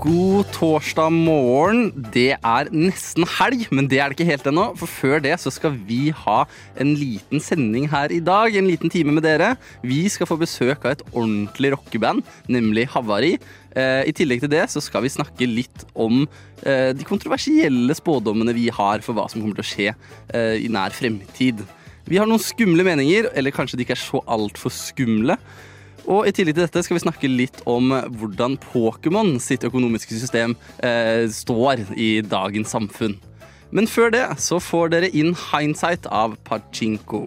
God torsdag morgen. Det er nesten helg, men det er det ikke helt ennå. For før det så skal vi ha en liten sending her i dag. En liten time med dere. Vi skal få besøk av et ordentlig rockeband, nemlig Havari. Eh, I tillegg til det så skal vi snakke litt om eh, de kontroversielle spådommene vi har for hva som kommer til å skje eh, i nær fremtid. Vi har noen skumle meninger, eller kanskje de ikke er så altfor skumle. Og i tillegg til dette skal vi snakke litt om hvordan Pokémon sitt økonomiske system eh, står i dagens samfunn. Men før det så får dere inn Hindsight av Pachinko.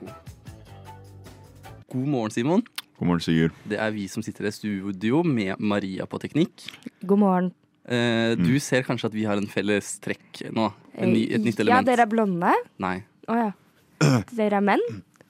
God morgen, Simon. God morgen, Sigurd. Det er vi som sitter i studio med Maria på teknikk. God morgen. Eh, du ser kanskje at vi har en felles trekk nå? En ny, et nytt element. Ja, dere er blonde. Nei. Å ja. Dere er menn.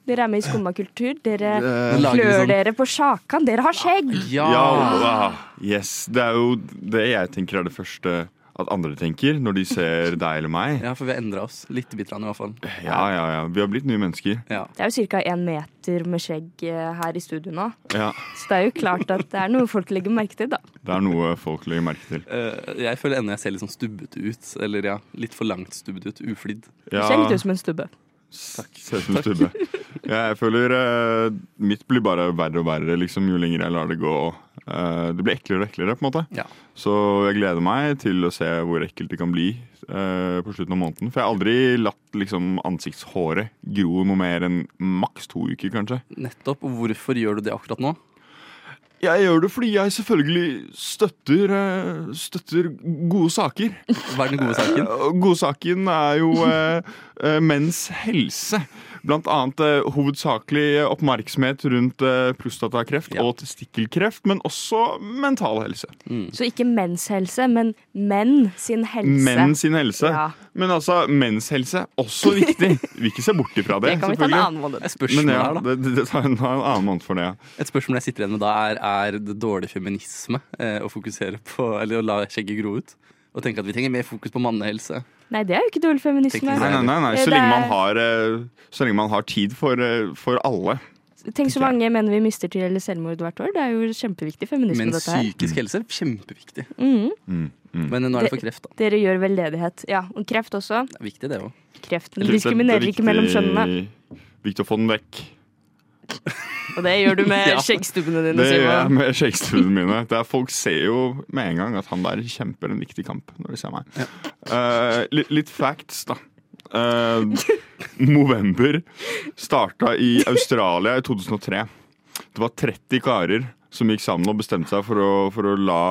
Dere er med i Skumma kultur. Dere klør sånn- dere på sjakan. Dere har skjegg. Ja! Ja, yes. Det er jo det jeg tenker er det første at andre tenker når de ser deg eller meg. Ja, for vi har endra oss. Litt bitte i hvert fall. Ja, ja, ja. Vi har blitt nye mennesker. Ja. Det er jo ca. én meter med skjegg eh, her i studio nå. Ja, Så det er jo klart at det er noe folk legger merke til, da. Det er noe folk legger merke til. Uh, jeg føler ennå jeg ser litt sånn stubbete ut. Eller ja, litt for langt stubbete ut. Uflidd. Du Ja, ser litt ut som en stubbe. Takk. Ser ut som en stubbe. Jeg føler uh, mitt blir bare verre og verre liksom, jo lenger jeg lar det gå. Uh, det blir eklere og eklere, på en måte. Ja. Så jeg gleder meg til å se hvor ekkelt det kan bli uh, på slutten av måneden. For jeg har aldri latt liksom, ansiktshåret gro noe mer enn maks to uker, kanskje. Nettopp. Hvorfor gjør du det akkurat nå? Jeg gjør det fordi jeg selvfølgelig støtter, eh, støtter gode saker. Hva er den gode saken? Gode Godsaken er jo eh, eh, menns helse. Blant annet eh, hovedsakelig oppmerksomhet rundt eh, prostatakreft Ja. og testikkelkreft, men også mental helse. Så ikke menns helse, men menn sin helse. Menn sin helse. Ja. Men altså, menns helse også viktig. Vi ikke se bort ifra det. Det kan vi ta en annen måned. Et spørsmål Men ja, her, da. det, det, det tar en, en annen måned for det. Ja. Et spørsmål jeg sitter igjen med da, er er det dårlig feminisme eh, å fokusere på Eller å la skjegget gro ut? Og tenke at vi trenger mer fokus på mannehelse. Nei, det er jo ikke dårlig feminisme. Nei, nei, nei, nei. Så lenge er- man har, eh, så lenge man har tid for, eh, for alle. Tenk så mange menn vi mister til eller selvmord hvert år. Det er jo kjempeviktig feminisme, Men dette her. psykisk helse er kjempeviktig. Mhm. Mm, mm. Men nå er det for kreft, da. Dere gjør veldedighet. Ja, og kreft også. Det er viktig, det òg. Kreften er- diskriminerer er ikke mellom kjønnene. Viktig å få den vekk. Og det gjør du med Ja. skjeggstubbene dine, Det gjør jeg med skjeggstubbene mine. Det er, folk ser jo med en gang at han der kjemper en viktig kamp når de ser meg. Eh, litt, litt facts, da. Eh, Movember starta i Australia i 2003. Det var 30 karer som gikk sammen og bestemte seg for å, for å la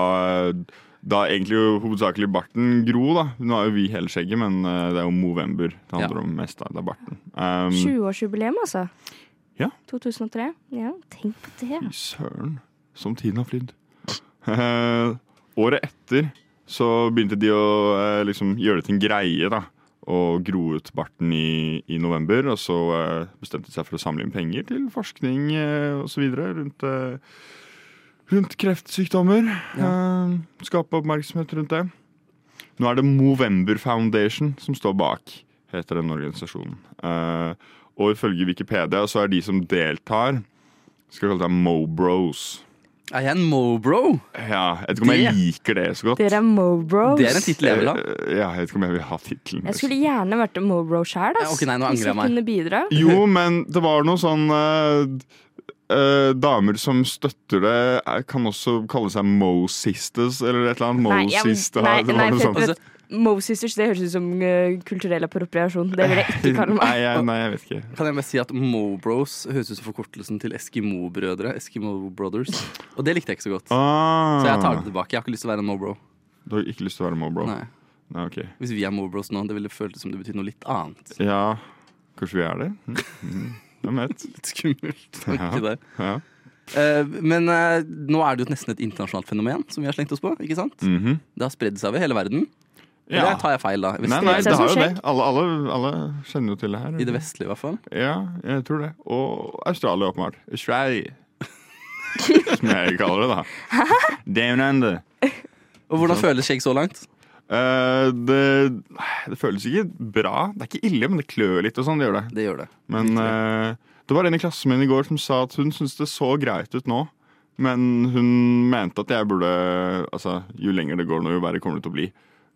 eh, da egentlig jo hovedsakelig barten gro. da Nå er jo vi hele skjegget, men det er jo Movember det handler Ja. om mest. da, Det er barten. Um, 20-årsjubileum, altså. Ja. 2003. Ja, tenk på det. Fy søren, som tiden har flydd. Eh, året etter så begynte de å eh, liksom gjøre det til en greie, da. Og gro ut barten i, i november. Og så eh, bestemte de seg for å samle inn penger til forskning eh, osv. rundt, eh, rundt kreftsykdommer. Eh, skape oppmerksomhet rundt det. Nå er det Movember Foundation som står bak, heter den organisasjonen. Eh, og ifølge Wikipedia så er de som deltar, skal kalle seg Mobros. Er jeg en mobro? Ja, jeg vet ikke om jeg liker det så godt. Dere er Mobros. Det er en tittel jeg vil ha. Eh, Ja, jeg vet ikke om jeg vil ha tittelen. Jeg skulle gjerne vært en Mobro sjæl, Ja, ok, nei, nå angrer jeg meg. kunne bidra. Jo, men det var noe sånn uh, Uh, Damer som støtter det, kan også kalle seg Mo Sisters eller et eller annet. Mo Nei, jeg, nei, nei, det nei, Mo Sisters, det høres ut som eh, kulturell appropriasjon. Det vil jeg ikke kalle Nei, meg. jeg, nei, jeg vet ikke. Kan jeg bare si at Mobros høres ut som forkortelsen til Eskimo-brødre. Eskimo Brothers. Og det likte jeg ikke så godt. Ah, Så jeg tar det tilbake. Jeg har ikke lyst til å være en mobro. Du har ikke lyst til å være Mobro? Nei. Nei, okay. Hvis vi er mobros nå, det ville føltes som det betydde noe litt annet. Ja, kanskje vi er det? Mm, mm, Hvem vet? Litt skummelt. Ja. Ja. Uh, men uh, nå er det jo nesten et internasjonalt fenomen som vi har slengt oss på. ikke sant? Mhm. Det har spredd seg over hele verden. Ja. Eller tar jeg feil, da? Nei, nei, det har jo det. Alle, alle, alle kjenner jo til det her. I det vestlige, i hvert fall. Ja, jeg tror det. Og Australia, åpenbart. Australia. Som jeg kaller det, da. Down under. Og hvordan føles skjegg så langt? Uh, det, det føles ikke bra. Det er ikke ille, men det klør litt og sånn. Det gjør det. Det gjør det. Men uh, det var en i klassen min i går som sa at hun syntes det så greit ut nå. Men hun mente at jeg burde Altså, jo lenger det går nå, jo verre kommer det til å bli.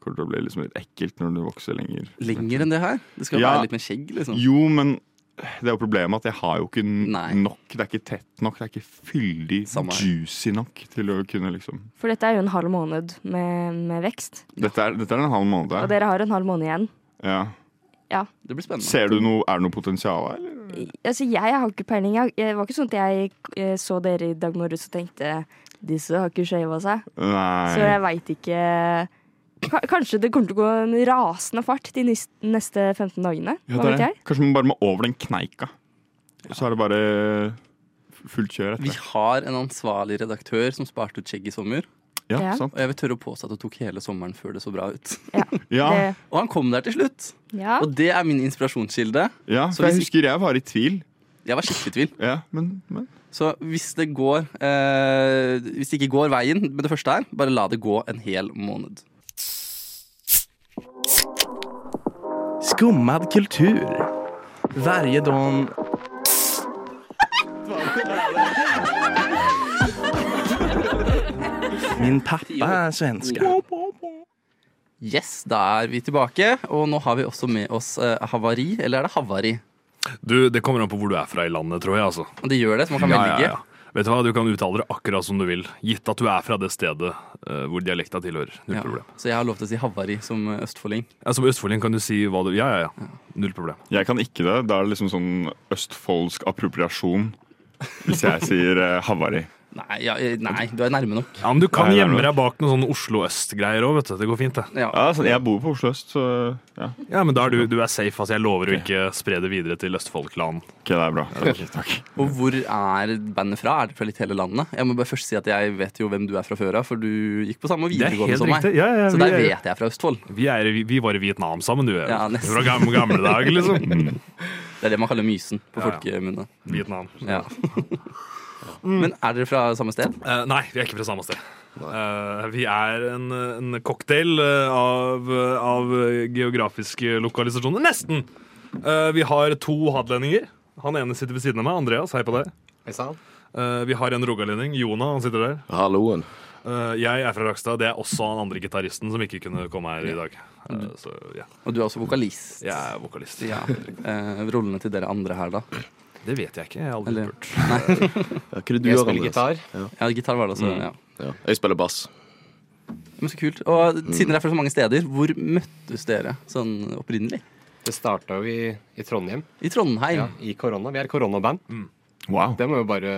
Kommer til å bli liksom litt ekkelt når du vokser lenger. Lenger enn det her? Det skal jo Ja. være litt med skjegg, liksom. Jo, men det er jo problemet at jeg har jo ikke Nei. nok. Det er ikke tett nok. Det er ikke fyldig, Samme juicy nok til å kunne liksom For dette er jo en halv måned med, med vekst. Dette er, dette er en halv måned. Og dere har en halv måned igjen. Ja. Det blir spennende. Ser du noe, Er det noe potensial her? eller? Altså, jeg har ikke peiling. Det var ikke sånn at jeg eh, så dere i dag morges og tenkte disse har ikke shava seg. Nei. Så jeg veit ikke Kanskje det kommer til å gå en rasende fart de neste 15 dagene. Ja, det er det. jeg? Kanskje man bare må over den kneika. Så er det bare fullt kjør Vi har en ansvarlig redaktør som sparte ut skjegg i sommer. Ja, Ja. sant. Og jeg vil tørre å påstå at det tok hele sommeren før det så bra ut. Ja, Det, Og han kom der til slutt. ja. Og det er min inspirasjonskilde. ja, for jeg husker jeg var i tvil. Jeg var skikkelig i tvil. Ja, men, men. Så hvis det går eh, Hvis det ikke går veien med det første her, bare la det gå en hel måned. Skummad kultur. Varje dag... Min pappa er svenska. Yes, da er vi tilbake. Og nå har vi også med oss eh, havari. Eller er det havari? Du, Det kommer an på hvor du er fra i landet, tror jeg. altså. Det gjør det, så man kan Ja, velge. ja, ja. Vet Du hva, du kan uttale det akkurat som du vil, gitt at du er fra det stedet uh, hvor dialekta tilhører. Null Ja. problem. Så jeg har lov til å si havari som eh, østfolding. Ja, som østfolding kan du si hva du Ja, ja, ja. Null problem. Jeg kan ikke det. Da er det liksom sånn østfoldsk appropriasjon. Hvis jeg sier uh, havari. Nei, ja, eh, nei, du er nærme nok. Ja, Men du kan gjemme deg bak noen sånne Oslo øst-greier òg, vet du. Det går fint, det. Ja. Ja, altså, jeg bor på Oslo øst, så ja. Ja, Men da er du, du er safe. altså Jeg lover å ikke spre det videre til Østfold-klanen. Ok, det er bra. Takk. takk. Og hvor er bandet fra? Er det fra litt hele landet? Jeg må bare først si at jeg vet jo hvem du er fra før av, for du gikk på samme Det er videregående som meg. Ja, ja, Så der er, vet jeg fra Østfold. vi, er, vi, vi var i Vietnam sammen, du. Ja, nesten. Fra gamle, gamle dager, liksom. Det er det man kaller Mysen på Ja, ja. folkemunne. Vietnam. Ja. Men er dere fra samme sted? Uh, nei, vi er ikke fra samme sted. Uh, vi er en, en cocktail eh, av, av geografiske lokalisasjoner. Nesten! Uh, vi har to hadlendinger. Han ene sitter ved siden av meg. Andreas, hei på deg. Eh, vi har en rogalending. Jonah, han sitter der. Halloen. Eh, jeg er fra Rakstad. Det er også han andre gitaristen som ikke kunne komme her i dag. Så yeah. Og du er også vokalist. jeg er vokalist. Ja. Eh, rollene til dere andre her, da? Det vet jeg ikke. Jeg har aldri Eller- spurt. Ja, hva er det du Jeg spiller gitar. Ja, gitar var det også. Mm. Ja. Ja. Jeg spiller bass. Men så kult. Og siden dere er fra så mange steder, hvor møttes dere sånn opprinnelig? Det starta jo i, i Trondheim, I Trondheim. ja, i korona. Vi er koronaband. Wow. Det må vi bare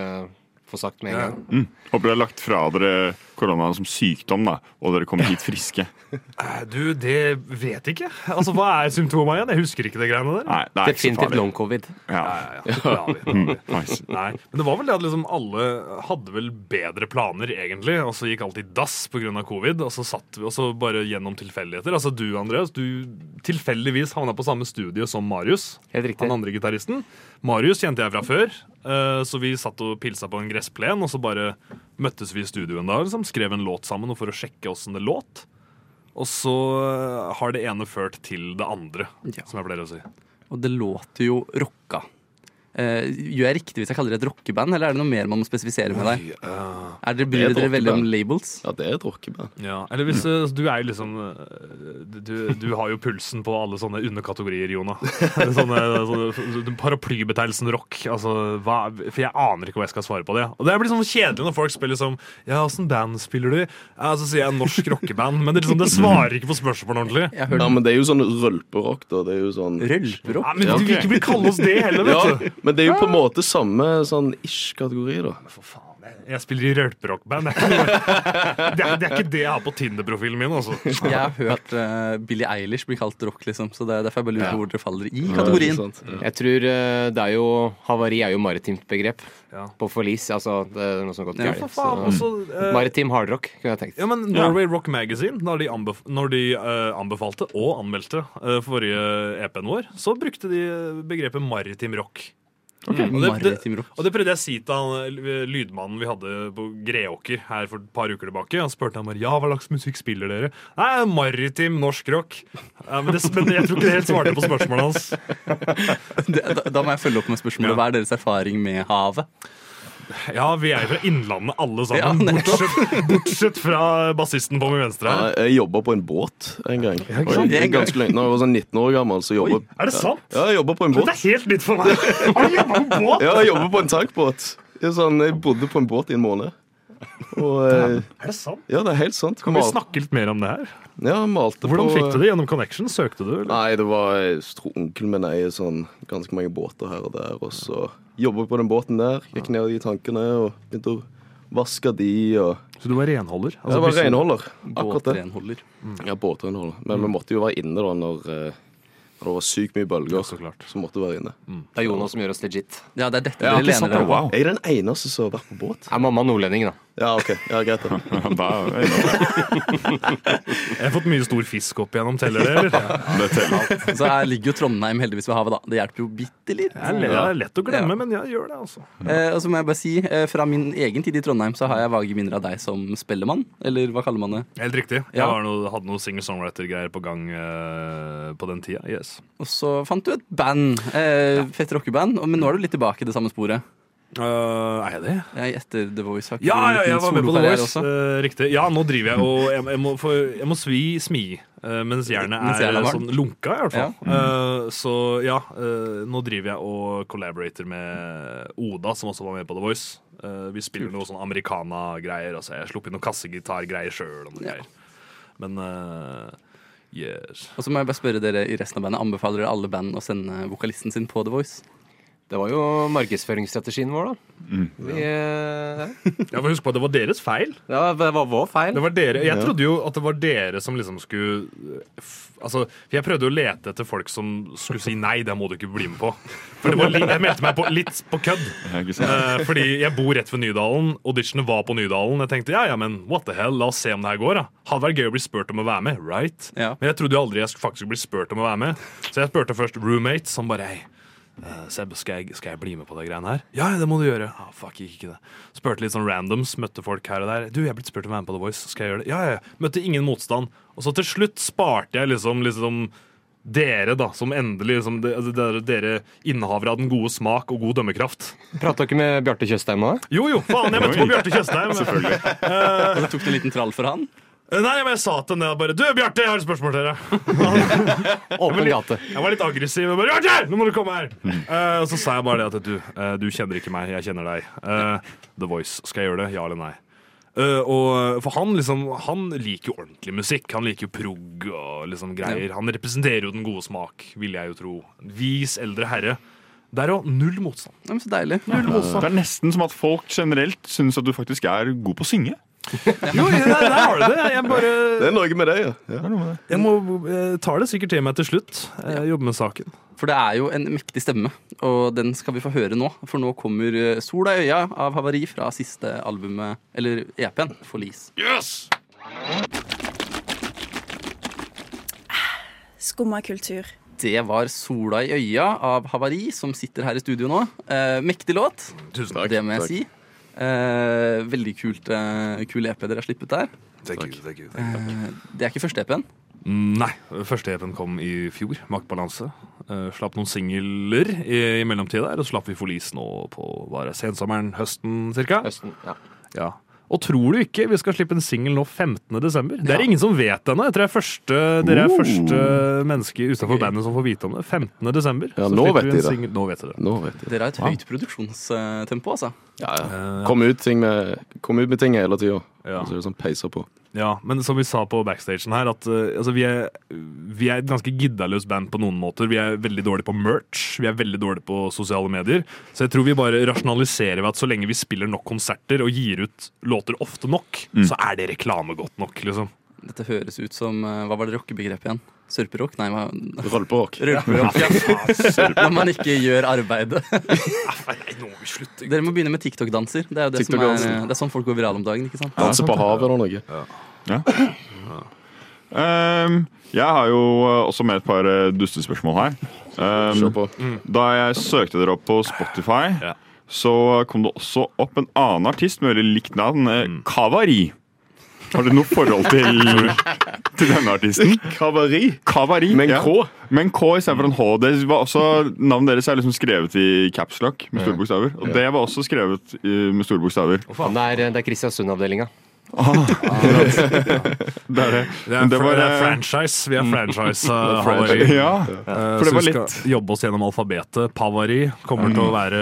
få sagt med en Ja. gang. Mm. Håper dere har lagt fra dere koronaen som sykdom, da, og dere kommer hit friske. Eh, Du, det vet jeg ikke. Altså, Hva er symptomene igjen? Jeg husker ikke det greiene der. Nei, det er Definitivt long covid. Ja. Ja, ja, ja. ja vi. Nice. Nei, men det var vel det at liksom alle hadde vel bedre planer, egentlig. Og så gikk alt i dass pga. covid. Og så satt vi og så bare gjennom tilfeldigheter. Altså du, Andreas, du tilfeldigvis havna på samme studie som Marius. Helt. Han andre gitaristen. Marius kjente jeg fra før, eh, så vi satt og pilsa på en gressplen. Og så bare møttes vi i studio en dag, liksom, skrev en låt sammen og for å sjekke åssen det låt. Og så eh, har det ene ført til det andre, Ja. som jeg pleier å si. Og det låter jo rocka. Eh, gjør jeg riktig hvis jeg kaller det et rockeband, eller er det noe mer man må spesifisere med deg? eh, Er dere, bryr Det er dere veldig om labels? Ja, det er et rockeband. Ja, eller hvis eh, Du er jo liksom du, du har jo pulsen på alle sånne underkategorier, Jona. Sånne, sånne Paraplybetegnelsen rock. Altså, hva, for jeg aner ikke hva jeg skal svare på det. Og det blir sånn kjedelig når folk spiller som Ja, åssen band spiller du? Ja, så sier jeg norsk rockeband, men det, liksom, det svarer ikke på spørsmålet ordentlig. Ja, men det er jo sånn rølperock, da. Det er jo sånn rølperock. Ja, men du vil ikke bli kalle oss det heller, vet du. Men det er jo på en måte samme sånn ish-kategori, da. For faen, jeg, spiller i rølperockband. Det, det, er- det er ikke det jeg har på Tinder-profilen min. Altså. Jeg har hørt uh, Billie Eilish bli kalt rock, liksom. Så det er derfor jeg bare lurer Ja. på hvor dere faller i kategorien. Ja. Jeg tror uh, det er jo Havari er jo maritimt begrep. Ja. På forlis. Altså, det er noe som har gått galt. Også, eh, Maritim hardrock, kunne jeg tenkt. Ja, men Norway Rock Magazine, når de, anbef når de eh, anbefalte og anmeldte forrige EP-en vår, så brukte de begrepet maritim rock. Og det, det, og det prøvde jeg å si til han eh, lydmannen vi hadde på Greåker her for et par uker tilbake. Han spurte han bare ja, hva slags musikk spiller dere. Nei, maritim norsk rock. Ja, men, det, men jeg tror ikke det helt svarte på spørsmålet hans. Da, da må jeg følge opp med spørsmålet. Ja. Hva er deres erfaring med havet? Ja, vi er fra Innlandet alle sammen. Ja, bortsett, bortsett fra bassisten på min venstre Ja, jeg jobba på en båt en gang. Ja, jeg, jeg, ganske lenge, når jeg var sånn 19 år gammel, så jobbet, Oi, er det sant? Ja, jeg jobba på en båt. Det er helt nytt for meg! Har du jobba på båt? Ja, jeg jobba på en tankbåt. Jeg, sånn, jeg bodde på en båt i en måned. Og eh, Er det sant? Ja, det er helt sant. Kan vi snakke litt mer om det her? Ja, malte Hvordan på, fikk du det? Gjennom Connection? Søkte du? Eller? Nei, det var tror onkelen min eier sånn ganske mange båter her og der. Og så jobba på den båten der. Gikk ned i tankene og begynte å vaske de. Og Så du var renholder? Altså, jeg var renholder. Akkurat det. Båtrenholder. Ja, båtrenholder. Men vi måtte jo være inne da når, når det var sykt mye bølger. Så klart. Så måtte være inne. Det er Jonas som gjør oss legit. Ja, det er dette Ja, dere lener dere. Wow. Jeg er den eneste som har vært på båt. Er mamma nordlending, da? Ja, OK. Ja, Greit. da. Da, Jeg har fått mye stor fisk opp igjennom, teller det, eller? det teller. Så her ligger jo Trondheim heldigvis ved havet, da. Det hjelper jo bitte litt. Det er er lett å glemme, men jeg gjør det, altså. Eh, og så må jeg bare si, eh, fra min egen tid i Trondheim så har jeg vage minner av deg som spellemann. Eller hva kaller man det? Helt riktig. Jeg noe, hadde noe singer-songwriter-greier på gang eh, på den tida. Yes. Og så fant du et band. Eh, Fett rockeband. Men nå er du litt tilbake i det samme sporet. Uh, er jeg det? Jeg etter The Voice. Ja, ja, jeg var med på The Voice. eh, riktig. Ja, nå driver jeg og Jeg, jeg, må, for, jeg må svi smi uh, mens jernet er, er sånn lunka, i hvert fall. Eh, så ja, nå driver jeg og collaborator med Oda, som også var med på The Voice. Vi spiller noe sånn americana-greier. Altså, jeg sluppet noen kassegitar-greier sjøl. Ja. Men yes. Og så må jeg bare spørre dere i resten av bandet Anbefaler dere alle band å sende vokalisten sin på The Voice? Det var jo markedsføringsstrategien vår, da. Vi, ja. Ja, Husk på at det var deres feil. ja, det var vår feil. Det var dere, jeg trodde jo at det var dere som liksom skulle Altså, Jeg prøvde å lete etter folk som skulle si nei, det må du ikke bli med på. For det var li Jeg meldte meg på litt på kødd. Eh, fordi jeg bor rett ved Nydalen. Auditionet var på Nydalen. Jeg tenkte ja, ja, men what the hell, la oss se om det her går. da Hadde vært gøy å bli spurt om å være med, right? Ja. Men jeg trodde jo aldri jeg skulle faktisk bli spurt om å være med. Så jeg spurte først roommate, som bare hei. Eh, Seb, skal jeg, skal jeg bli med på det greiene her? Ja, det må du gjøre. Ah, fuck, gikk ikke det. Spurte litt sånn randoms, møtte folk her og der. Du, jeg er blitt spurt om å være med på The Voice. Skal jeg gjøre det? Ja, ja, ja. Møtte ingen motstand. Og så til slutt sparte jeg liksom, liksom dere, da, som endelig liksom, altså, dere, dere innehavere av den gode smak og god dømmekraft. Prata ikke med Bjarte Tjøstheim òg? Jo, jo, faen, jeg møtte på Bjarte Tjøstheim. Selvfølgelig. Og du tok du en liten trall for han? Nei, men jeg sa til henne bare Du, Bjarte, jeg har et spørsmål til dere. Åpen gate. Jeg var litt aggressiv. og Bare, Bjarte, nå må du komme her! Uh, og så sa jeg bare det at du, uh, du kjenner ikke meg, jeg kjenner deg. Uh, The Voice, skal jeg gjøre det? Ja eller nei? Eh, og For han liksom Han liker jo ordentlig musikk. Han liker jo prog og liksom greier. Han representerer jo den gode smak, vil jeg jo tro. Vis eldre herre. Det er jo null motstand. Ja, men så deilig. Det er nesten som at folk generelt syns at du faktisk er god på å synge. Jo, der, der har du det. Jeg bare Det er noe med det, ja. ja. Jeg må, jeg tar det sikkert til meg til slutt. Jeg jobber med saken. For det er jo en mektig stemme, og den skal vi få høre nå. For nå kommer eh, 'Sola i øya' av Havari fra siste albumet, eller EP-en, 'Forlis'. Yes! Skumma kultur. Det var 'Sola i øya' av Havari, som sitter her i studio nå. Eh, mektig låt, Tusen Takk. det må jeg takk. si. Eh, veldig kult, eh, kul EP dere har slippet der. Thank you, thank you, Eh, det er ikke første EP-en. Mm, Nei. Første EP-en kom i fjor. Maktbalanse. Eh, slapp noen singler i, i mellomtida og så slapp vi Forlis nå på bare sensommeren, høsten cirka. Høsten. Ja. Ja. Og tror du ikke vi skal slippe en singel nå 15. desember? Det er Ja. ingen som vet ennå. Jeg tror jeg er første, dere er Oh. første menneske utenfor bandet som får vite om det. 15. desember. Ja, så nå vet vi de en det. Nå vet dere det. Nå vet de. Dere har et høyt produksjonstempo, altså. Ja, ja. Kom ut, ting med, kom ut med ting hele tida. Ja. Så er det sånn peiser på. Ja, men som vi sa på backstagen her, at uh, altså, vi, er, vi er et ganske giddaløst band på noen måter. Vi er veldig dårlige på merch, vi er veldig dårlige på sosiale medier. Så jeg tror vi bare rasjonaliserer ved at så lenge vi spiller nok konserter og gir ut låter ofte nok, så er det reklame godt nok, liksom. Dette høres ut som eh, Hva var det rockebegrepet igjen? Sørperock? Nei, hva? Rølperock. Rølperock. Ja. Når man ikke gjør arbeidet. Nei, nå må vi slutte. Dere må begynne med TikTok-danser. Det er jo det som er, det er sånn folk går virale om dagen. ikke sant? Danse på havet eller noe. Ja. Ehm, jeg har jo eh, også med et par eh, dustespørsmål her. Um, da jeg søkte dere opp på Spotify, så kom det også opp en annen artist med veldig likt navn, eh, Kavari. Har du noe forhold til, til denne artisten? Kavari. Kavari. Med en ja. K. Med en K istedenfor en H. Det var også, navnet deres er liksom skrevet i capslock med store bokstaver. Og det var også skrevet med store bokstaver. Det er, det er Kristiansund-avdelinga. Det er det. Det er, det var, det er eh, franchise. Vi er franchise. Uh, franchise. Ja, for det var vi skal jobbe oss gjennom alfabetet. Pavari kommer til å være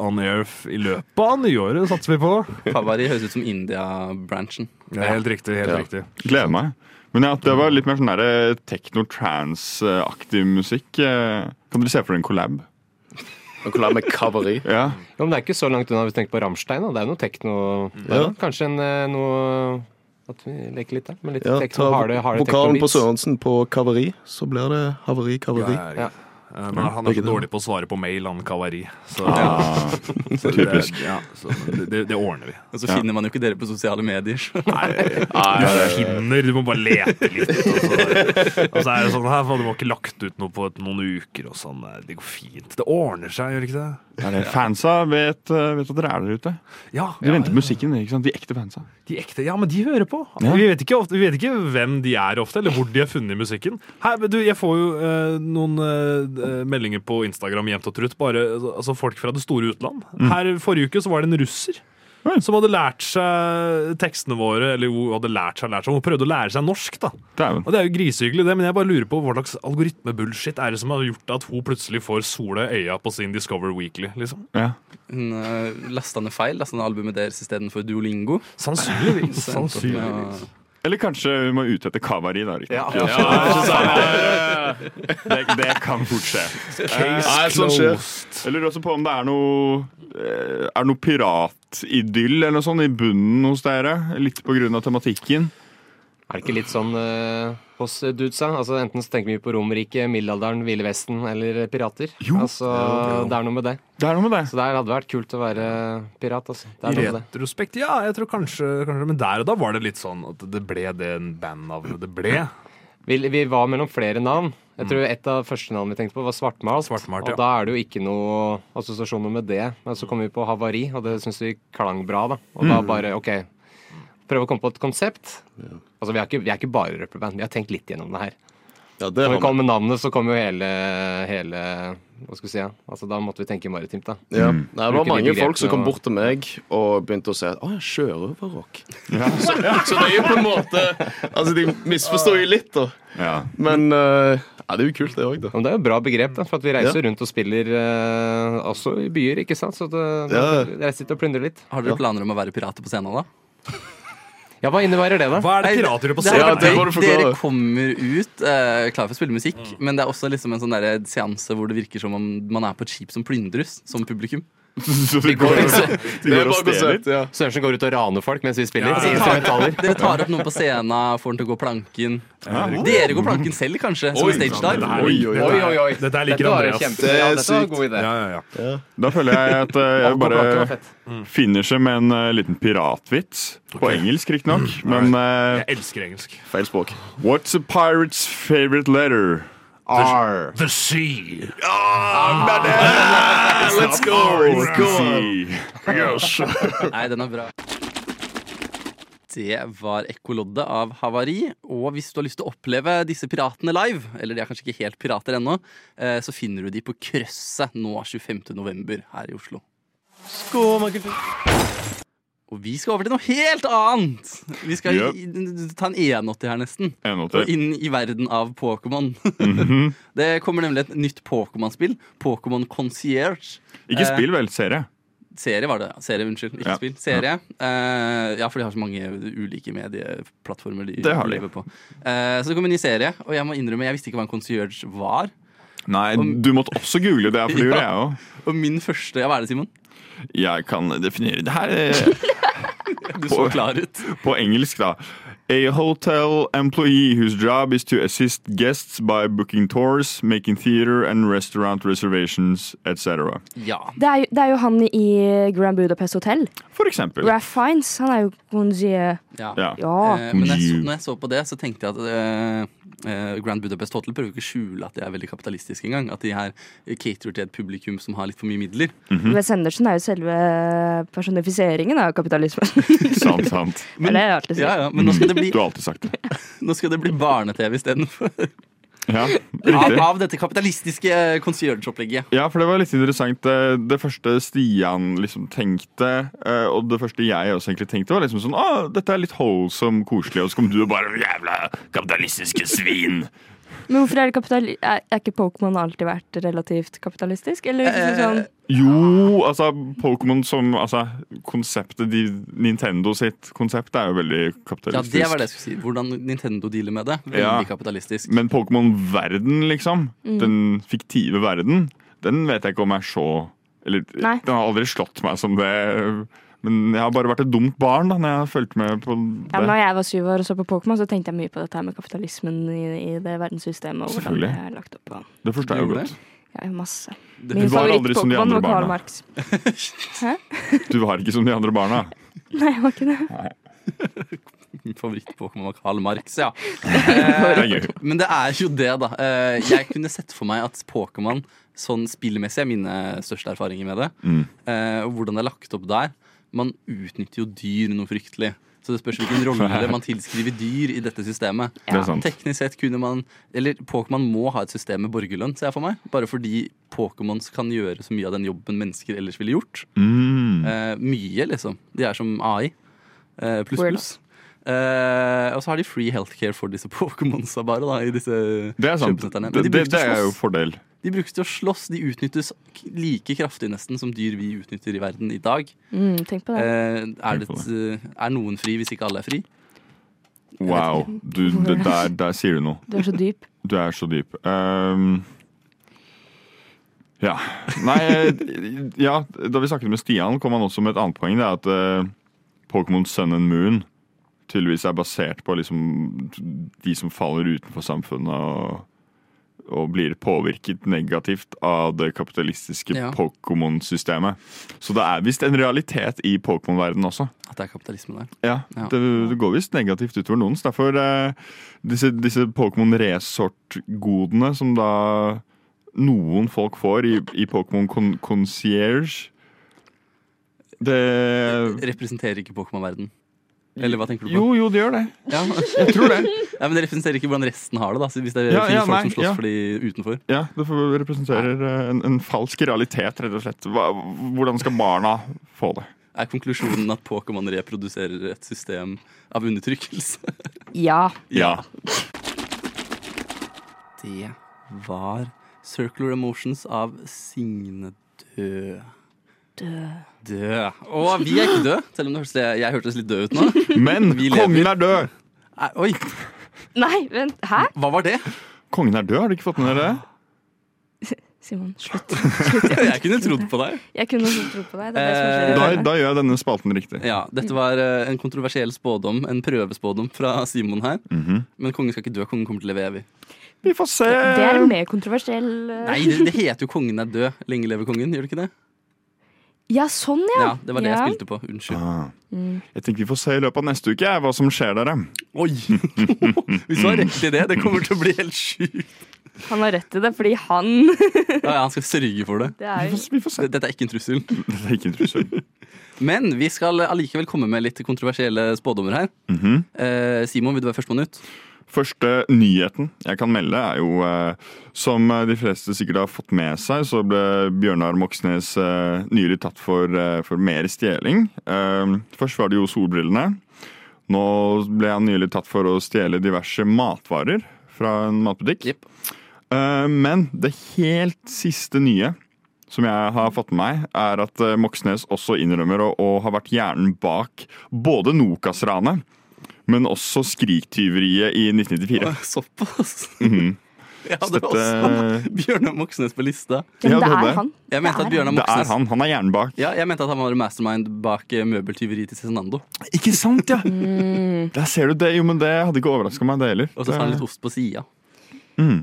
on air i løpet av nyåret, satser vi på. Pavari høres ut som India-branchen. Er helt riktig. helt Ja. riktig Gleder meg. Men ja, det var litt mer sånn techno-trans-aktig musikk. Eh, Kan dere se for dere en collab? En collab med Kavari. Ja. Ja, men det er ikke så langt unna hvis du tenker på Ramstein. Da. Det er noe tekno Ja. Kanskje en, eh, noe At vi leker litt der. Med litt Ja, tekno, ta harde, harde vokalen på. Sørensen på Kavari, så blir det havari, kavari. Ja, ja. Men han er så dårlig på å svare på mail, han Kavari. Så, Ah, så typisk. Det, ja, så det, det, ordner vi. Og så finner man jo ikke dere på sosiale medier. så- Du finner, du må bare lete litt. Og så, og så er det sånn her, for Du har ikke lagt ut noe på et, noen uker og sånn. Det går fint. Det ordner seg, gjør det ikke det? Ja, det- Fansa vet, eh, vet at dere er der ute. Ja, De venter på musikken. ikke sant? De ekte fansa. De ekte, ja, men de hører på. Ja. Vi, vet ikke ofte, vi vet ikke hvem de er ofte, eller hvor de har funnet musikken. Her, du, jeg får jo øh, noen eh, meldinger på Instagram jevnt og trutt. Bare altså, folk fra det store utland. Her Forrige uke så var det en russer. Oi. Som hadde lært seg tekstene våre, eller hun hadde lært seg, lært seg, hun prøvde å lære seg norsk. da Dæven. Og Det er jo grisehyggelig, det, men jeg bare lurer på hva slags algoritme-bullshit er det som har gjort at hun plutselig får sola i øya på sin Discover Weekly. liksom Ja. Hun uh, lasta ned feil, lasta ned albumet deres istedenfor Duolingo. Sannsynligvis. Sannsynligvis. Eller kanskje vi må ut etter Kavari, da. Ja. Ja. Det, det kan fort skje. Case closed. skjer. Jeg lurer også på om det er noe eh, Er noe piratidyll eller noe sånt i bunnen hos dere? Litt på grunn av tematikken. Er det ikke litt sånn eh, hos dudesa? Altså, enten så tenker vi på Romerriket, middelalderen, Ville Vesten eller pirater. Jo. Altså, Det er noe med det. Det er noe med det. Så der hadde vært kult å være pirat. Altså. Det er I noe med det. retrospekt, ja. Jeg tror kanskje, kanskje Men der og da var det litt sånn at det ble det bandnavnet det ble. Vi, vi var mellom flere navn. Jeg tror Et av første navnene vi tenkte på, var Svartmalt. Svartmalt, ja. Og da er det jo ikke noe assosiasjoner med det. Men så kom vi på Havari, og det syns vi klang bra. da Og da bare OK, prøve å komme på et konsept. Altså, vi er ikke, vi er ikke bare Røppelband Vi har tenkt litt gjennom det her. Ja, det Når vi kom med navnet, så kom jo hele, hele Hva skal vi si? Ja? Altså, da måtte vi tenke maritimt, da. Ja. Nei, det var de mange folk som kom bort til meg og begynte å si at å, ja, sjørøverrock. Så, så det er jo på en måte Altså, de misforstår jo litt, da. Ja. Men uh, ja, det er jo kult, det òg, da. Men det er jo et bra begrep, da, for at vi reiser rundt og spiller eh, også i byer, ikke sant? Så det, Ja. reiser dit og plyndrer litt. Har dere planer om å være pirater på scenen da? Ja, hva innebærer det, da? Hva er det pirater gjør på det scenen? Ja, det må du forklare. Dere kommer ut uh, klar for å spille musikk, men det er også liksom en sånn seanse hvor det virker som om man er på et skip som plyndres, som publikum. Så de går, de går og stjeler. ja. Sørensen går ut og raner folk mens vi spiller. Ja. i tar, Dere tar opp noen på scenen, får den til å gå planken. Dere går planken selv, kanskje, som Oi, stage dive. Oi, oi, Oi, oi, oi. Dette liker Andreas. kjempe- Det ja, dette var en god idé. Ja, ja, ja. Da føler jeg at eh, jeg bare var finisher med en eh, liten piratvits. På engelsk, riktignok. Men eh, Jeg elsker engelsk. Feil språk. what's a pirate's favorite letter? R. The Sea. Let's go! C. Nei, den er bra. Det var Ekkoloddet av Havari. Og hvis du har lyst til å oppleve disse piratene live, eller de er kanskje ikke helt pirater ennå, eh, så finner du de på Krøsset nå 25. november her i Oslo. Og vi skal over til noe helt annet! Vi skal Yep. i- ta en 180 her, nesten. 180. Og åtte. inn i verden av Pokémon. Mhm. Det kommer nemlig et nytt Pokémon-spill. Pokémon Concierge. Ikke Eh, spill, vel. Serie. Serie var det. Serie, unnskyld. Ikke Ja. spill. Serie. Eh, ja, for de har så mange ulike medieplattformer de, de. lever på. Uh, så det kom en ny serie, og jeg må innrømme, jeg visste ikke hva en concierge var. Nei, du måtte også google det, for det gjorde jeg òg. Og min første Ja, hva er det, Simon? Jeg kan definere det her eh, Du så klar ut. på engelsk, da. A hotel employee whose job is to assist guests by booking tours, making theater and restaurant reservations, etc. Ja. Det er, jo, det er jo han i Grand Budapest Hotel. For eksempel. Raff Fiennes. Han er jo konsier. Ja. Ja. Ja. Eh, men jeg så, når jeg så på det, så tenkte jeg at eh, eh, Grand Budapest Hotel prøver ikke å skjule at de er veldig kapitalistiske engang. At de her caterer til et publikum som har litt for mye midler. Wes Henderson er jo selve personifiseringen av kapitalismen. sant, sant. det er det jeg alltid sagt. Ja, ja, men nå skal det bli, Du har alltid sagt det. nå skal det bli barne-TV istedenfor. Ja, Av, av dette kapitalistiske eh. Ja, for det var litt interessant. Det, det første Stian liksom tenkte, eh, og det første jeg også egentlig tenkte, var liksom sånn Å, dette er litt wholesome, koselig, og så kom du og bare Jævla kapitalistiske svin! Men hvorfor er det kapitali... Er, er ikke Pokémon alltid vært relativt kapitalistisk? Eller liksom sånn Jo, altså Pokémon som altså, konseptet de, Nintendo sitt konsept er jo veldig Ja, kapitalistisk. det var det jeg skulle si. Hvordan Nintendo dealer med det. Veldig Ja. kapitalistisk. Men Pokémon-verden, liksom, Mm. den fiktive verden, den vet jeg ikke om er så Eller Nei. den har aldri slått meg som det. Men jeg har bare vært et dumt barn da når jeg har fulgt med på ja, det. når jeg var syv år og så på Pokémon, så tenkte jeg mye på dette her med kapitalismen i, i det verdenssystemet. Og hvordan det er lagt opp Og... Det forstår jeg jo godt. Ja, masse. Min Du var aldri som de favoritt-Pokémon var Karl. Marx. Du var ikke som de andre barna. Nei, jeg var ikke det. Min favoritt-Pokémon var Karl Marx, ja. Er. Men det er jo det, da. Eh, Jeg kunne sett for meg at Pokémon sånn spillmessig er mine største erfaringer med det. Mm. Eh, hvordan det er lagt opp der. Man utnytter jo dyr noe fryktelig. Så det spørs hvilken rolle man tilskriver dyr i dette systemet. Det er. Teknisk sett kunne man Eller Pokémon må ha et system med borgerlønn, ser jeg for meg. Bare fordi Pokémons kan gjøre så mye av den jobben mennesker ellers ville gjort. Mm. Eh, mye, liksom. De er som AI. Eh, pluss, pluss. Eh, og så har de free healthcare for disse Pokémonsa bare, da. I disse Det er sant. kjøpesentrene. Men de det, det er jo fordel. De brukes til å slåss. De utnyttes like kraftig nesten som dyr vi utnytter i verden i dag. Mm, tenk på det. Eh, er, det Tenk på et, eh, er noen fri hvis ikke alle er fri? Wow. Du, det, der, der sier du noe. Du er så dyp. Du er så dyp. Um, ja. Nei, eh, ja, da vi snakket med Stian, kom han også med et annet poeng. Det er at uh, Pokémon Sun and Moon tydeligvis er basert på liksom de som faller utenfor samfunnet og, og blir påvirket negativt av det kapitalistiske Ja. Pokémon-systemet. Så det er visst en realitet i Pokémon-verdenen også. At det er kapitalisme der. Ja, Ja. Det, det går visst negativt utover noen. så Derfor eh, disse, disse Pokémon Resort-godene som da noen folk får i, i Pokémon Con Concierge Det Representerer ikke Pokémon-verden. Eller hva tenker du på? Jo, jo, det gjør det. Ja. Jeg tror det. ja, Men det representerer ikke hvordan resten har det, da. Hvis det Ja, finnes ja, folk nei, som slåss ja. for de utenfor. Ja, Det representerer eh, en, en falsk realitet, rett og slett. Hva, hvordan skal barna få det? Er konklusjonen at Pokémon reproduserer et system av undertrykkelse? Ja. Ja. Det var Circular Emotions av Signe Død. Død. Død. Og vi er ikke døde, selv om det hørtes, jeg hørtes litt død ut nå. Men kongen er død! Nei, Oi, Nei, vent. Hæ? hva var det? Kongen er død, har du ikke fått med dere det? Simon, slutt. Jeg kunne trodd på deg. Jeg kunne også trodd på deg. Det er det som Eh, Da, da gjør jeg denne spalten riktig. Ja, Dette var eh, en kontroversiell spådom, en prøvespådom fra Simon her. Mhm. Men kongen skal ikke dø, kongen kommer til å leve evig. Vi får se! Det er mer kontroversiell eh, Nei, det, det heter jo 'Kongen er død'. Lenge leve kongen, gjør det ikke det? Ja, sånn, ja. Ja, Det var det jeg spilte på. Unnskyld. Ah. Mm. Jeg tenker vi får se i løpet av neste uke jeg, hva som skjer dere. Oi! Hvis du har rett i det, det kommer til å bli helt sjukt. Han har rett i det, fordi han Ja, ja, han skal sørge for det. Det Vi er jo får, vi får se. Dette er ikke en trussel. Det er ikke en trussel. Men vi skal allikevel komme med litt kontroversielle spådommer her. Mhm. Eh, Simon, vil du være førstemann ut? Første nyheten jeg kan melde, er jo eh, Som de fleste sikkert har fått med seg, så ble Bjørnar Moxnes eh, nylig tatt for, eh, for mer stjeling. Eh, først var det jo solbrillene. Nå ble han nylig tatt for å stjele diverse matvarer fra en matbutikk. Eh, men det helt siste nye som jeg har fått med meg, er at eh, Moxnes også innrømmer å, å ha vært hjernen bak både Nokas-ranet, men også Skriktyveriet i 1994. Såpass. Mhm. Jeg hadde Støtte- også Bjørnar Moxnes på lista. Ja, det er han. Jeg mente Det at Bjørnar Det er han. Han er hjernen bak. Ja, jeg mente at han var mastermind bak eh, møbeltyveriet til Cezinando. Ikke sant, ja! Mm. Der ser du det. Jo, men det hadde ikke overraska meg, det heller. Og så sa han litt ost på sida. Mm.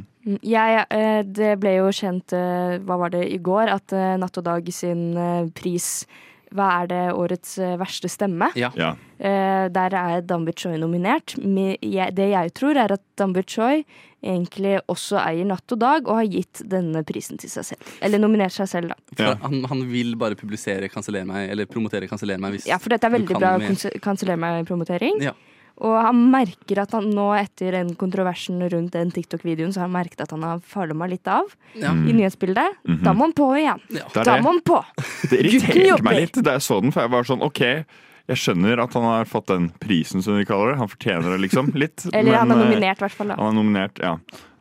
Ja, ja, det ble jo kjent, eh, hva var det, i går, at eh, Natt og Dag sin eh, pris Hva er det årets eh, verste stemme? Ja. Ja. Eh, Der er Danbit Choi nominert. Det jeg tror, er at Danbit Choi egentlig også eier Natt og Dag, og har gitt denne prisen til seg selv. Eller nominert seg selv, da. Ja. han, han vil bare publisere 'kanseller meg', eller promotere 'kanseller meg' hvis Ja, for dette er veldig bra med- kons- kanseller meg-promotering. Ja. Og han merker at han nå, etter den kontroversen rundt den TikTok-videoen, så har han merket at han har falma litt av Ja. i nyhetsbildet. Da må han på igjen. Ja. Da det. må han på! Det irriterte meg litt da jeg så den, for jeg var sånn OK, jeg skjønner at han har fått den prisen, som de kaller det. Han fortjener det liksom litt. Eller han er eh, nominert, i hvert fall. da. Han er nominert, ja.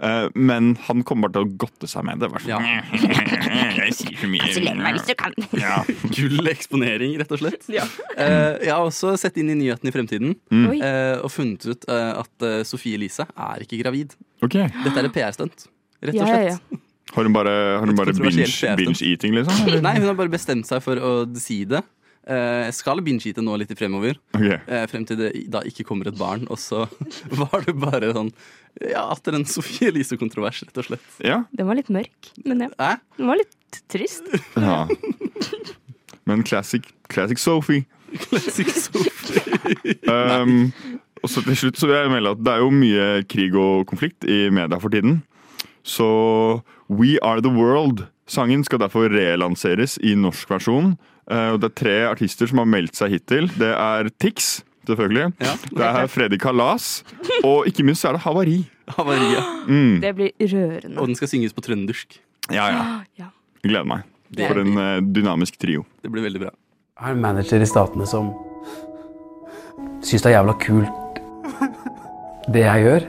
Eh, Men han kommer bare til å godte seg med det. Sånn, Ja. Jeg sier for mye. Kanseller meg hvis du kan. Ja. Gull eksponering, rett og slett. Ja. Uh, jeg har også sett inn i nyhetene i fremtiden Mm. Eh, og funnet ut uh, at Sofie Elise er ikke gravid. Okay. Dette er et PR-stunt, rett og slett. ja. Har hun bare, har hun bare binge, binge-eating, liksom? eller? Nei, hun har bare bestemt seg for å si det. Eh, Jeg skal binge-eate nå litt fremover, Ok. eh, frem til det da ikke kommer et barn. Og så var det bare sånn Ja, atter en Sofie Elise-kontrovers, rett og slett. Ja. Den var litt mørk, men ja. Hæ? Den var litt trist. ja. Men classic, classic Sophie. Classic Sofie. Um, og så til slutt så vil jeg melde at det er jo mye krig og konflikt i media for tiden. Så We Are The World-sangen skal derfor relanseres i norsk versjon. Uh, og det er tre artister som har meldt seg hittil. Det er Tix, selvfølgelig. Ja. Det er Freddy Kalas. Og ikke minst så er det Havari. Havariet. Mm. Det blir rørende. Og den skal synges på trøndersk. Ja, ja. Ja. Gleder meg. Det For en eh, dynamisk trio. det blir veldig bra. Jeg har en manager i Statene som syns det er jævla kult det jeg gjør.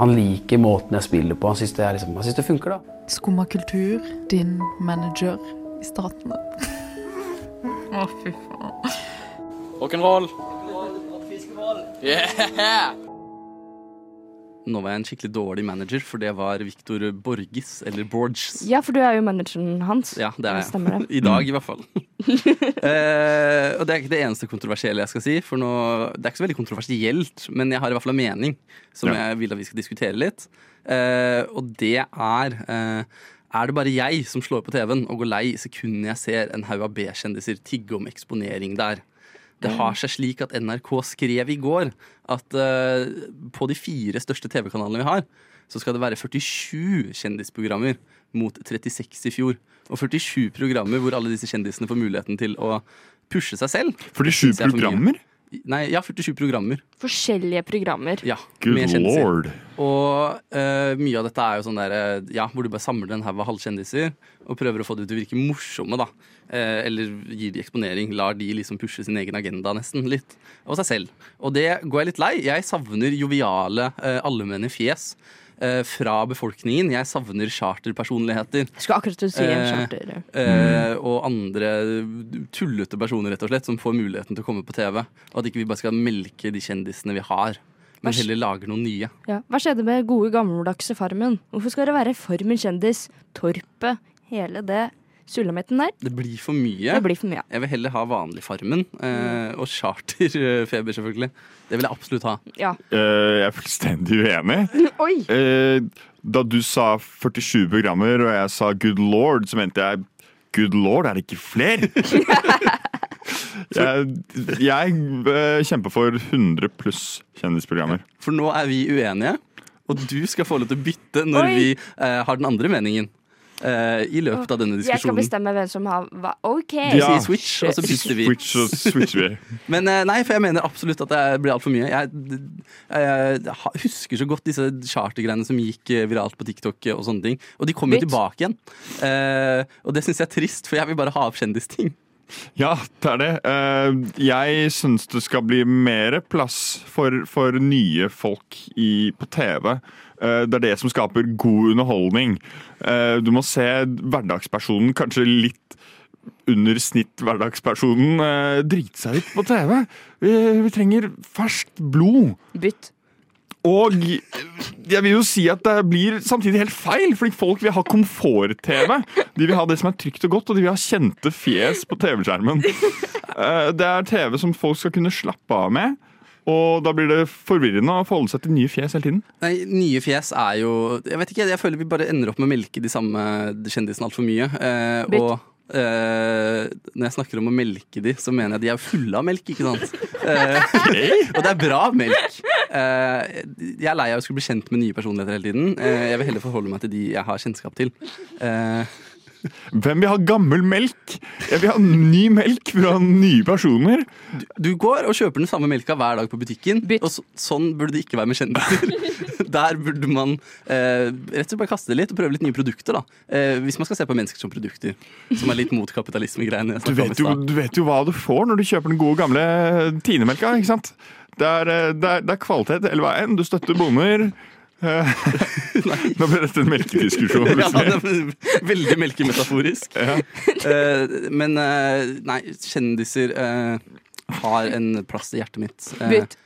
Han liker måten jeg spiller på. Han syns det, liksom, det funker, da. Skumma kultur, din manager i Statene. Å, fy faen. Rock'n'roll. Yeah! Nå var jeg en skikkelig dårlig manager, for det var Victor Borges, eller Borges. Ja, for du er jo manageren hans. Ja, det er jeg. Det. I dag, i hvert fall. eh, og det er ikke det eneste kontroversielle jeg skal si. For nå, Det er ikke så veldig kontroversielt, men jeg har i hvert fall en mening som Ja. jeg vil at vi skal diskutere litt. Eh, og det er eh, Er det bare jeg som slår på TV-en og går lei i sekundene jeg ser en haug av B-kjendiser tigge om eksponering der? Det har seg slik at NRK skrev i går at uh, på de fire største TV-kanalene vi har, så skal det være 47 kjendisprogrammer mot 36 i fjor. Og 47 programmer hvor alle disse kjendisene får muligheten til å pushe seg selv. 47 synes jeg er for mye. programmer? Nei, ja, 47 programmer. Forskjellige programmer. Ja, Good lord. Og uh, mye av dette er jo sånn der, eh, ja, hvor du bare samler en haug av halvkjendiser og prøver å få dem til å virke morsomme. da. Uh, eller gir de eksponering. Lar de liksom pushe sin egen agenda nesten litt. Og seg selv. Og det går jeg litt lei. Jeg savner joviale, uh, allmenne fjes fra befolkningen. Jeg savner charterpersonligheter. Jeg skulle akkurat si en Eh, charter. Mm. og andre tullete personer rett og slett som får muligheten til å komme på TV. Og at ikke vi bare skal melke de kjendisene vi har, men heller lager noen nye. Ja. Hva skjedde med gode, gammeldagse Farmen? Hvorfor skal det være Farmen kjendis, Torpet, hele det sulamitten der? Det blir for mye. Det blir for mye. Jeg vil heller ha vanlig Farmen. Eh, og charterfeber, selvfølgelig. Det vil jeg absolutt ha. Ja. Eh, jeg er fullstendig uenig. Oi! Eh, da du sa 47 programmer, og jeg sa good lord, så mente jeg good lord, er det ikke flere? jeg jeg eh, kjemper for 100 pluss kjendisprogrammer. For nå er vi uenige, og du skal få lov til å bytte når Oi. vi eh, har den andre meningen. Eh, I løpet av denne diskusjonen. Jeg skal bestemme hvem som har hva. OK! Vi sier switch, og så bytter vi. Switch og switcher vi. Men uh, nei, for jeg mener absolutt at det blir altfor mye. Jeg, jeg husker så godt disse chartergreiene som gikk eh, viralt på TikTok og sånne ting. Og de kommer jo tilbake igjen. Uh, og det syns jeg er trist, for jeg vil bare ha opp kjendisting. Ja, det er det. Jeg syns det skal bli mer plass for, for nye folk i, på TV. Eh, det er det som skaper god underholdning. Eh, du må se hverdagspersonen, kanskje litt under snitt hverdagspersonen, eh, drite seg litt på TV. Vi, trenger ferskt blod. Bytt. Og jeg vil jo si at det blir samtidig helt feil, fordi folk vil ha komfort-TV. De vil ha det som er trygt og godt, og de vil ha kjente fjes på TV-skjermen. Det er TV som folk skal kunne slappe av med. Og da blir det forvirrende å forholde seg til nye fjes hele tiden. Nei, Nye fjes er jo Jeg vet ikke, jeg føler vi bare ender opp med å melke de samme kjendisene altfor mye. Eh, og eh, når jeg snakker om å melke de, så mener jeg de er fulle av melk, ikke sant? Eh, og det er bra melk. Eh, jeg er lei av å skulle bli kjent med nye personligheter hele tiden. Eh, jeg vil heller forholde meg til de jeg har kjennskap til. Eh, Hvem vil ha gammel melk? Jeg vil ha ny melk fra nye personer. du, går og kjøper den samme melka hver dag på butikken, og så, sånn burde det ikke være med kjendiser. Der burde man eh, rett og slett bare kaste det litt og prøve litt nye produkter. da. Eh, hvis man skal se på mennesker som produkter, som er litt mot kapitalismegreiene. Du du vet jo hva du får når du kjøper den gode gamle Tine-melka. ikke sant? Det er, eh, det, er, det er kvalitet hele veien. Du støtter bonder. Nå ble dette en melkediskusjon. Ja, det veldig melkemetaforisk. Eh, men eh, nei, kjendiser eh, har en plass i hjertet mitt. Bytt.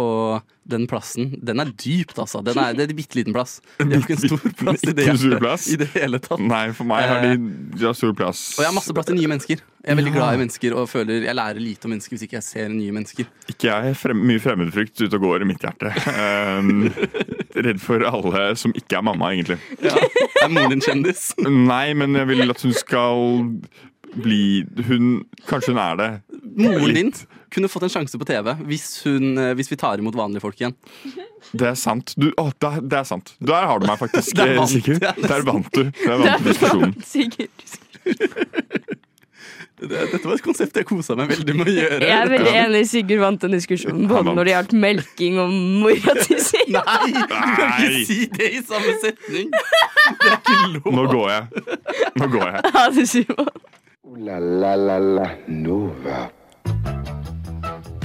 Og den plassen, den er dypt, altså. Den er, det er en bitte liten plass. Det er ikke en stor plass i det hjertet i det hele tatt. Nei, for meg har de, de har stor plass. Og jeg har masse plass til nye mennesker. Jeg er veldig Ja. glad i mennesker og føler jeg lærer lite om mennesker hvis ikke jeg ser nye mennesker. Ikke jeg. Frem, mye fremmedfrykt ute og går i mitt hjerte. Um, redd for alle som ikke er mamma, egentlig. Ja. Er moren din kjendis? Nei, men jeg vil at hun skal bli Hun Kanskje hun er det. Moren din kunne fått en sjanse på TV hvis, hun, eh, hvis vi tar imot vanlige folk igjen. Det er sant. Du, å, det, er- det er sant. Der har du meg faktisk, Der vant Sigurd. Der vant du. Der vant du diskusjonen. Dette var et konsept jeg kosa meg veldig med å gjøre. Jeg er veldig enig. Sigurd vant den diskusjonen, både når det gjaldt melking og mora til Sigurd. Nei, du kan ikke si det i samme setning! Det er ikke lov. Nå går jeg. Nå går jeg. Ha det, Simon. Ooh la la la la Nova.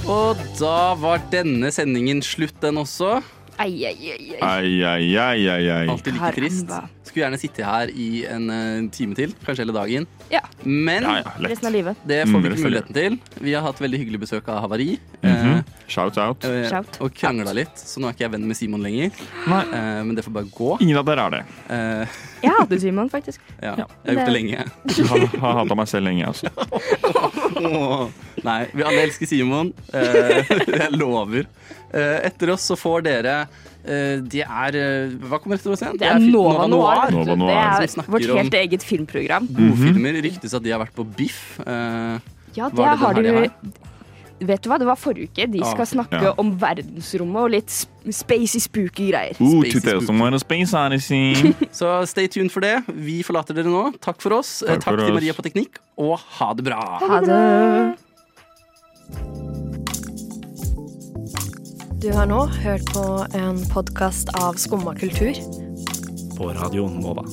Og da var denne sendingen slutt, den også. Ai, ai, ai, ai. Ai, ai, ai, ai, ai. Alltid like trist. Skulle gjerne sitte her i en eh, time til, kanskje hele dagen. Ja. Men Ja, ja, lett. Resten av livet. det får vi Mm, ikke muligheten til. Vi har hatt veldig hyggelig besøk av Havari. Mhm. Shout out. eh, Shout. og krangla litt, så nå er ikke jeg venn med Simon lenger. Nei. Eh, men det får bare gå. Ingen av dere er det. Eh, Jeg hater Simon, faktisk. ja, jeg har gjort det lenge. Jeg har, har hata meg selv lenge, altså. Åh, Nei, vi alle elsker Simon. Eh, jeg lover. Eh, etter oss så får dere eh, De er eh, Hva kommer etter oss igjen? Det er fi- Nova Noir. Nova Det er vårt helt eget filmprogram. Godfilmer. Ryktes at de har vært på Biff. Eh, Ja, det er det har de Vet du hva, det var forrige uke. De Ah, skal snakke ja. om verdensrommet og litt spacey, spooky greier. Ooh, spacey, is 2000 var det Space så stay tuned for det. Vi forlater dere nå. Takk for oss. Eh, Takk Takk for til oss. Maria på teknikk, og ha det bra. Ha det. Du har nå hørt på en podkast av Skumma kultur. På Radio Nova.